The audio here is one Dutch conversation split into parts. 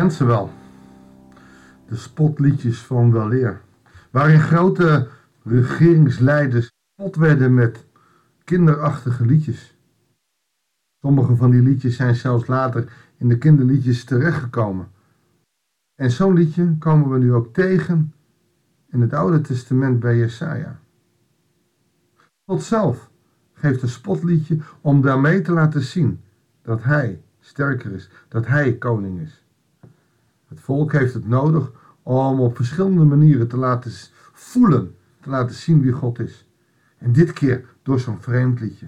kent ze wel. De spotliedjes van weleer. Waarin grote regeringsleiders spot werden met kinderachtige liedjes. Sommige van die liedjes zijn zelfs later in de kinderliedjes terechtgekomen. En zo'n liedje komen we nu ook tegen in het Oude Testament bij Jesaja. God zelf geeft een spotliedje om daarmee te laten zien dat hij sterker is, dat hij koning is. Volk heeft het nodig om op verschillende manieren te laten voelen, te laten zien wie God is. En dit keer door zo'n vreemd liedje.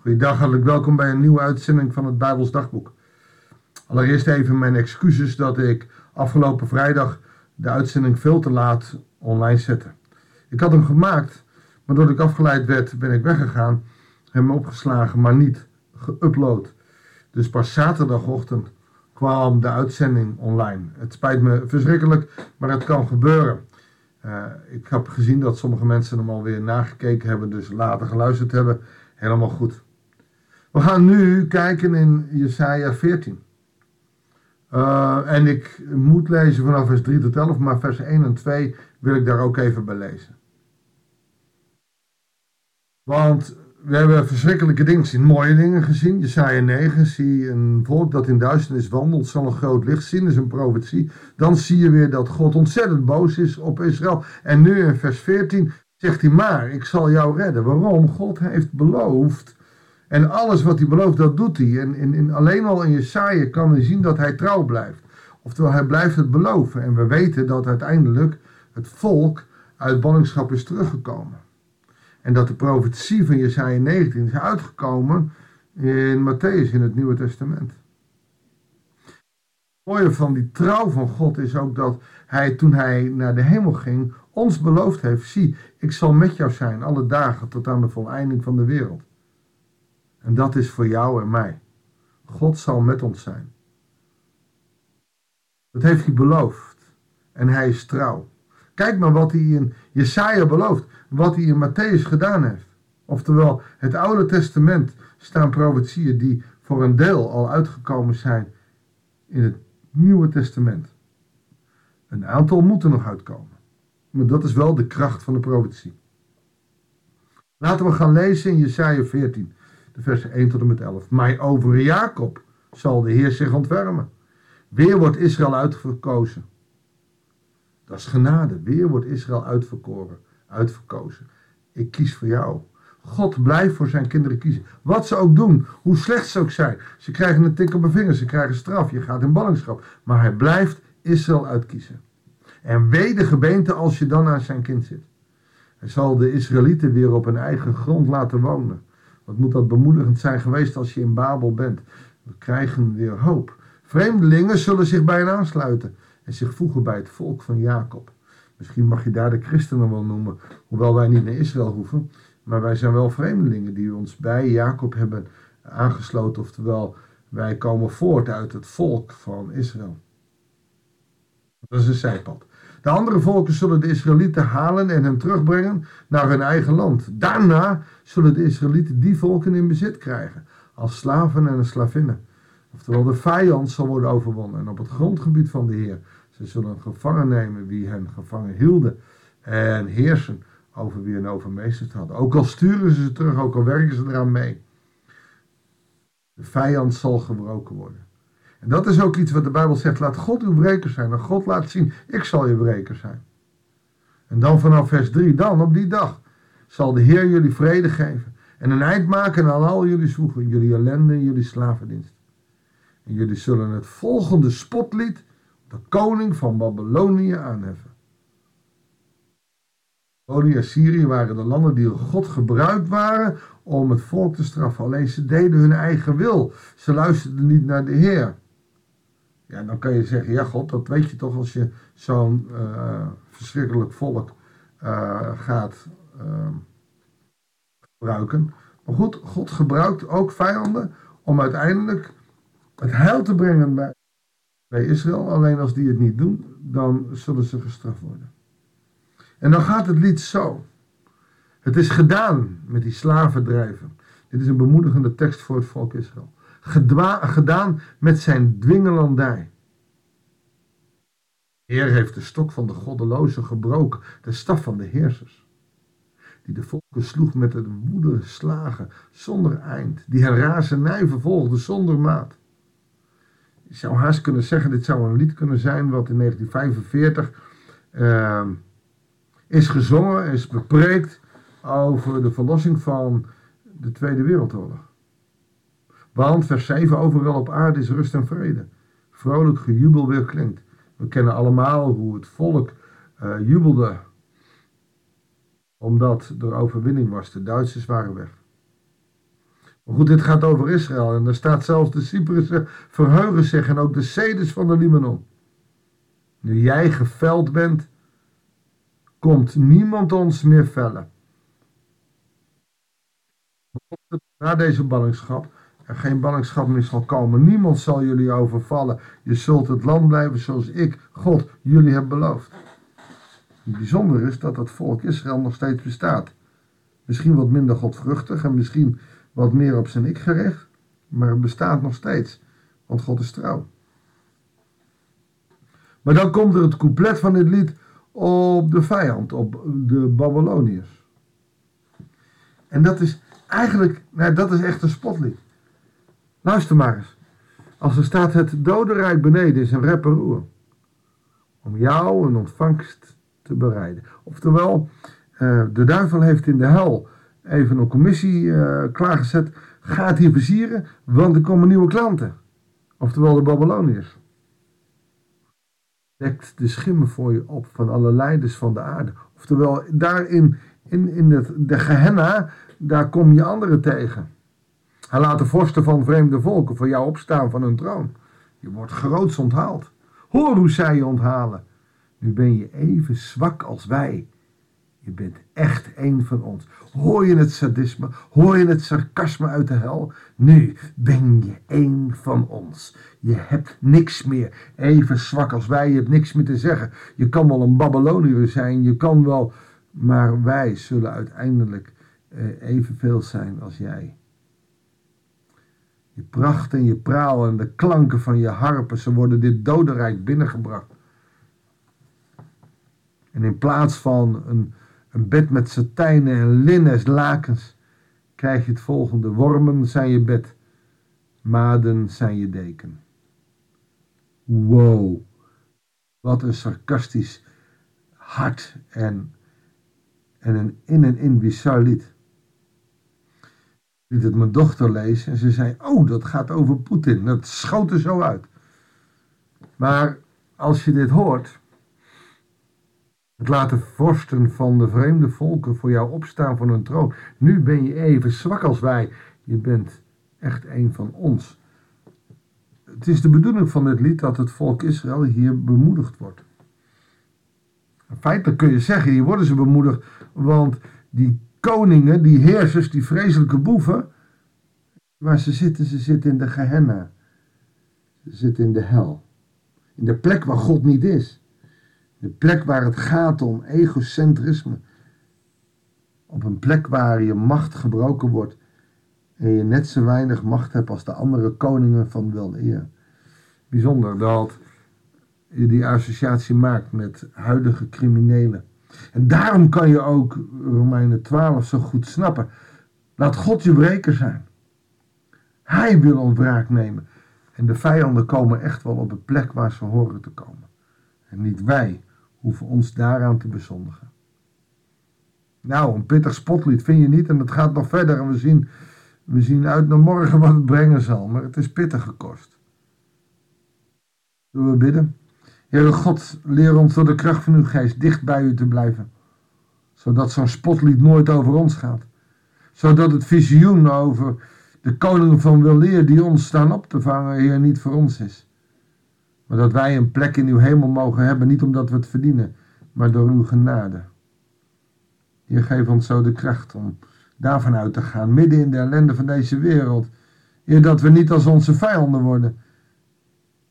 Goeiedag, hartelijk welkom bij een nieuwe uitzending van het Bijbels Dagboek. Allereerst even mijn excuses dat ik afgelopen vrijdag de uitzending veel te laat online zette. Ik had hem gemaakt, maar doordat ik afgeleid werd ben ik weggegaan, hem opgeslagen, maar niet geüpload. Dus pas zaterdagochtend kwam de uitzending online. Het spijt me verschrikkelijk, maar het kan gebeuren. Uh, ik heb gezien dat sommige mensen hem alweer nagekeken hebben, dus later geluisterd hebben. Helemaal goed. We gaan nu kijken in Jesaja 14. Uh, en ik moet lezen vanaf vers 3 tot 11, maar vers 1 en 2 wil ik daar ook even bij lezen. Want we hebben verschrikkelijke dingen gezien, mooie dingen gezien. Jesaja 9, zie een volk dat in duisternis wandelt, zal een groot licht zien, is een profetie. Dan zie je weer dat God ontzettend boos is op Israël. En nu in vers 14 zegt hij, maar ik zal jou redden. Waarom? God heeft beloofd. En alles wat hij belooft, dat doet hij. En alleen al in Jesaja kan hij zien dat hij trouw blijft. Oftewel, hij blijft het beloven. En we weten dat uiteindelijk het volk uit ballingschap is teruggekomen. En dat de profetie van Jesaja 19 is uitgekomen in Matthäus in het Nieuwe Testament. Het mooie van die trouw van God is ook dat hij toen hij naar de hemel ging ons beloofd heeft, zie, ik zal met jou zijn alle dagen tot aan de voleinding van de wereld. En dat is voor jou en mij. God zal met ons zijn. Dat heeft hij beloofd. En hij is trouw. Kijk maar wat hij in Jesaja belooft wat hij in Matthäus gedaan heeft. Oftewel, het Oude Testament staan profetieën die voor een deel al uitgekomen zijn in het Nieuwe Testament. Een aantal moeten nog uitkomen. Maar dat is wel de kracht van de profetie. Laten we gaan lezen in Jesaja 14, de versen 1 tot en met 11. Maar over Jacob zal de Heer zich ontfermen. Weer wordt Israël uitverkozen. Dat is genade. Weer wordt Israël uitverkoren uitverkozen. Ik kies voor jou. God blijft voor zijn kinderen kiezen. Wat ze ook doen, hoe slecht ze ook zijn. Ze krijgen een tik op hun vingers, ze krijgen straf, je gaat in ballingschap. Maar hij blijft Israël uitkiezen. En wee de gebeente als je dan aan zijn kind zit. Hij zal de Israëlieten weer op hun eigen grond laten wonen. Wat moet dat bemoedigend zijn geweest als je in Babel bent. We krijgen weer hoop. Vreemdelingen zullen zich bij hen aansluiten en zich voegen bij het volk van Jacob. Misschien mag je daar de christenen wel noemen, hoewel wij niet naar Israël hoeven. Maar wij zijn wel vreemdelingen die ons bij Jacob hebben aangesloten. Oftewel, wij komen voort uit het volk van Israël. Dat is een zijpad. De andere volken zullen de Israëlieten halen en hen terugbrengen naar hun eigen land. Daarna zullen de Israëlieten die volken in bezit krijgen, als slaven en slavinnen. Oftewel, de vijand zal worden overwonnen en op het grondgebied van de Heer ze zullen gevangen nemen wie hen gevangen hielden en heersen over wie hen overmeesterd hadden. Ook al sturen ze ze terug, ook al werken ze eraan mee. De vijand zal gebroken worden. En dat is ook iets wat de Bijbel zegt. Laat God uw breker zijn. En God laat zien, ik zal je breker zijn. En dan vanaf vers 3, dan op die dag zal de Heer jullie vrede geven. En een eind maken aan al jullie zwoegen, jullie ellende en jullie slavendienst. En jullie zullen het volgende spotlied de koning van Babylonië aanheffen. Babylonië en Syrië waren de landen die door God gebruikt waren om het volk te straffen. Alleen ze deden hun eigen wil. Ze luisterden niet naar de Heer. Ja, dan kan je zeggen, ja God, dat weet je toch als je zo'n uh, verschrikkelijk volk uh, gaat uh, gebruiken. Maar goed, God gebruikt ook vijanden om uiteindelijk het heil te brengen bij bij Israël. Alleen als die het niet doen, dan zullen ze gestraft worden. En dan gaat het lied zo. Het is gedaan met die slavendrijven. Dit is een bemoedigende tekst voor het volk Israël. gedaan met zijn dwingelandij. Heer heeft de stok van de goddelozen gebroken, de staf van de heersers. Die de volken sloeg met de woede slagen, zonder eind. Die hen razernij vervolgde, zonder maat. Je zou haast kunnen zeggen, dit zou een lied kunnen zijn wat in 1945 uh, is gezongen, is bepreekt over de verlossing van de Tweede Wereldoorlog. Want vers 7, overal op aarde is rust en vrede. Vrolijk gejubel weer klinkt. We kennen allemaal hoe het volk uh, jubelde omdat er overwinning was. De Duitsers waren weg. Maar goed, dit gaat over Israël. En er staat zelfs de Cyprussen verheugen zich en ook de Cedes van de Libanon. Nu jij geveld bent, komt niemand ons meer vellen. Na deze ballingschap er geen ballingschap meer zal komen. Niemand zal jullie overvallen. Je zult het land blijven zoals ik, God, jullie heb beloofd. Het bijzondere is dat het volk Israël nog steeds bestaat. Misschien wat minder godvruchtig en misschien wat meer op zijn ik gericht, maar het bestaat nog steeds, want God is trouw. Maar dan komt er het couplet van dit lied op de vijand, op de Babyloniërs. En dat is eigenlijk, nou, dat is echt een spotlied. Luister maar eens. Als er staat het dodenrijk beneden is een rapperoer. Om jou een ontvangst te bereiden. Oftewel, uh, de duivel heeft in de hel even een commissie uh, klaargezet. Gaat hier versieren, want er komen nieuwe klanten. Oftewel de Babyloniërs. Dekt de schimmen voor je op van alle leiders van de aarde. Oftewel, daarin in, in het, de Gehenna, daar kom je anderen tegen. Hij laat de vorsten van vreemde volken voor jou opstaan van hun troon. Je wordt groots onthaald. Hoor hoe zij je onthalen. Nu ben je even zwak als wij. Je bent echt een van ons. Hoor je het sadisme? Hoor je het sarcasme uit de hel? Nu ben je een van ons. Je hebt niks meer. Even zwak als wij, je hebt niks meer te zeggen. Je kan wel een Babyloniër zijn, je kan wel, maar wij zullen uiteindelijk eh, evenveel zijn als jij. Je pracht en je praal en de klanken van je harpen, ze worden dit dodenrijk binnengebracht. En in plaats van een, een bed met satijnen en linnen lakens, krijg je het volgende. Wormen zijn je bed, maden zijn je deken. Wow, wat een sarcastisch hart en, en een in en in bizar lied liet het mijn dochter lezen en ze zei: Oh, dat gaat over Poetin. Dat schoot er zo uit. Maar als je dit hoort, het laat de vorsten van de vreemde volken voor jou opstaan van hun troon. Nu ben je even zwak als wij. Je bent echt een van ons. Het is de bedoeling van dit lied dat het volk Israël hier bemoedigd wordt. Feitelijk kun je zeggen, hier worden ze bemoedigd, want die koningen, die heersers, die vreselijke boeven, waar ze zitten, ze zitten in de Gehenna. Ze zitten in de hel. In de plek waar God niet is. De plek waar het gaat om egocentrisme. Op een plek waar je macht gebroken wordt en je net zo weinig macht hebt als de andere koningen van wel eer. Bijzonder dat je die associatie maakt met huidige criminelen. En daarom kan je ook Romeinen 12 zo goed snappen. Laat God je breker zijn. Hij wil ons nemen. En de vijanden komen echt wel op de plek waar ze horen te komen. En niet wij hoeven ons daaraan te bezondigen. Nou, een pittig spotlied vind je niet en het gaat nog verder en we zien, we zien uit naar morgen wat het brengen zal, maar het is pittig gekost. Zullen we bidden? Heere God, leer ons door de kracht van uw geest dicht bij u te blijven. Zodat zo'n spotlied nooit over ons gaat. Zodat het visioen over de koningen van weleer die ons staan op te vangen, Heer, niet voor ons is. Maar dat wij een plek in uw hemel mogen hebben, niet omdat we het verdienen, maar door uw genade. Heer, geef ons zo de kracht om daarvan uit te gaan, midden in de ellende van deze wereld. Heer, dat we niet als onze vijanden worden,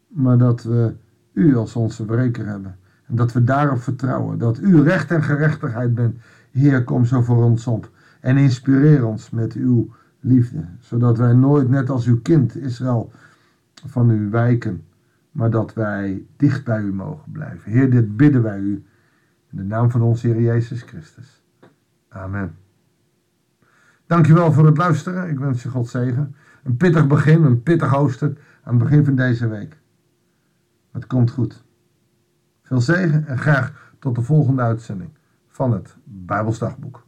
maar dat we u als onze breker hebben. En dat we daarop vertrouwen, dat u recht en gerechtigheid bent. Heer, kom zo voor ons op en inspireer ons met uw liefde, zodat wij nooit net als uw kind Israël van u wijken, maar dat wij dicht bij u mogen blijven. Heer, dit bidden wij u in de naam van onze Heer Jezus Christus. Amen. Dankjewel voor het luisteren. Ik wens je God zegen. Een pittig begin, een pittig hoofdstuk aan het begin van deze week. Het komt goed. Veel zegen en graag tot de volgende uitzending van het Bijbelsdagboek.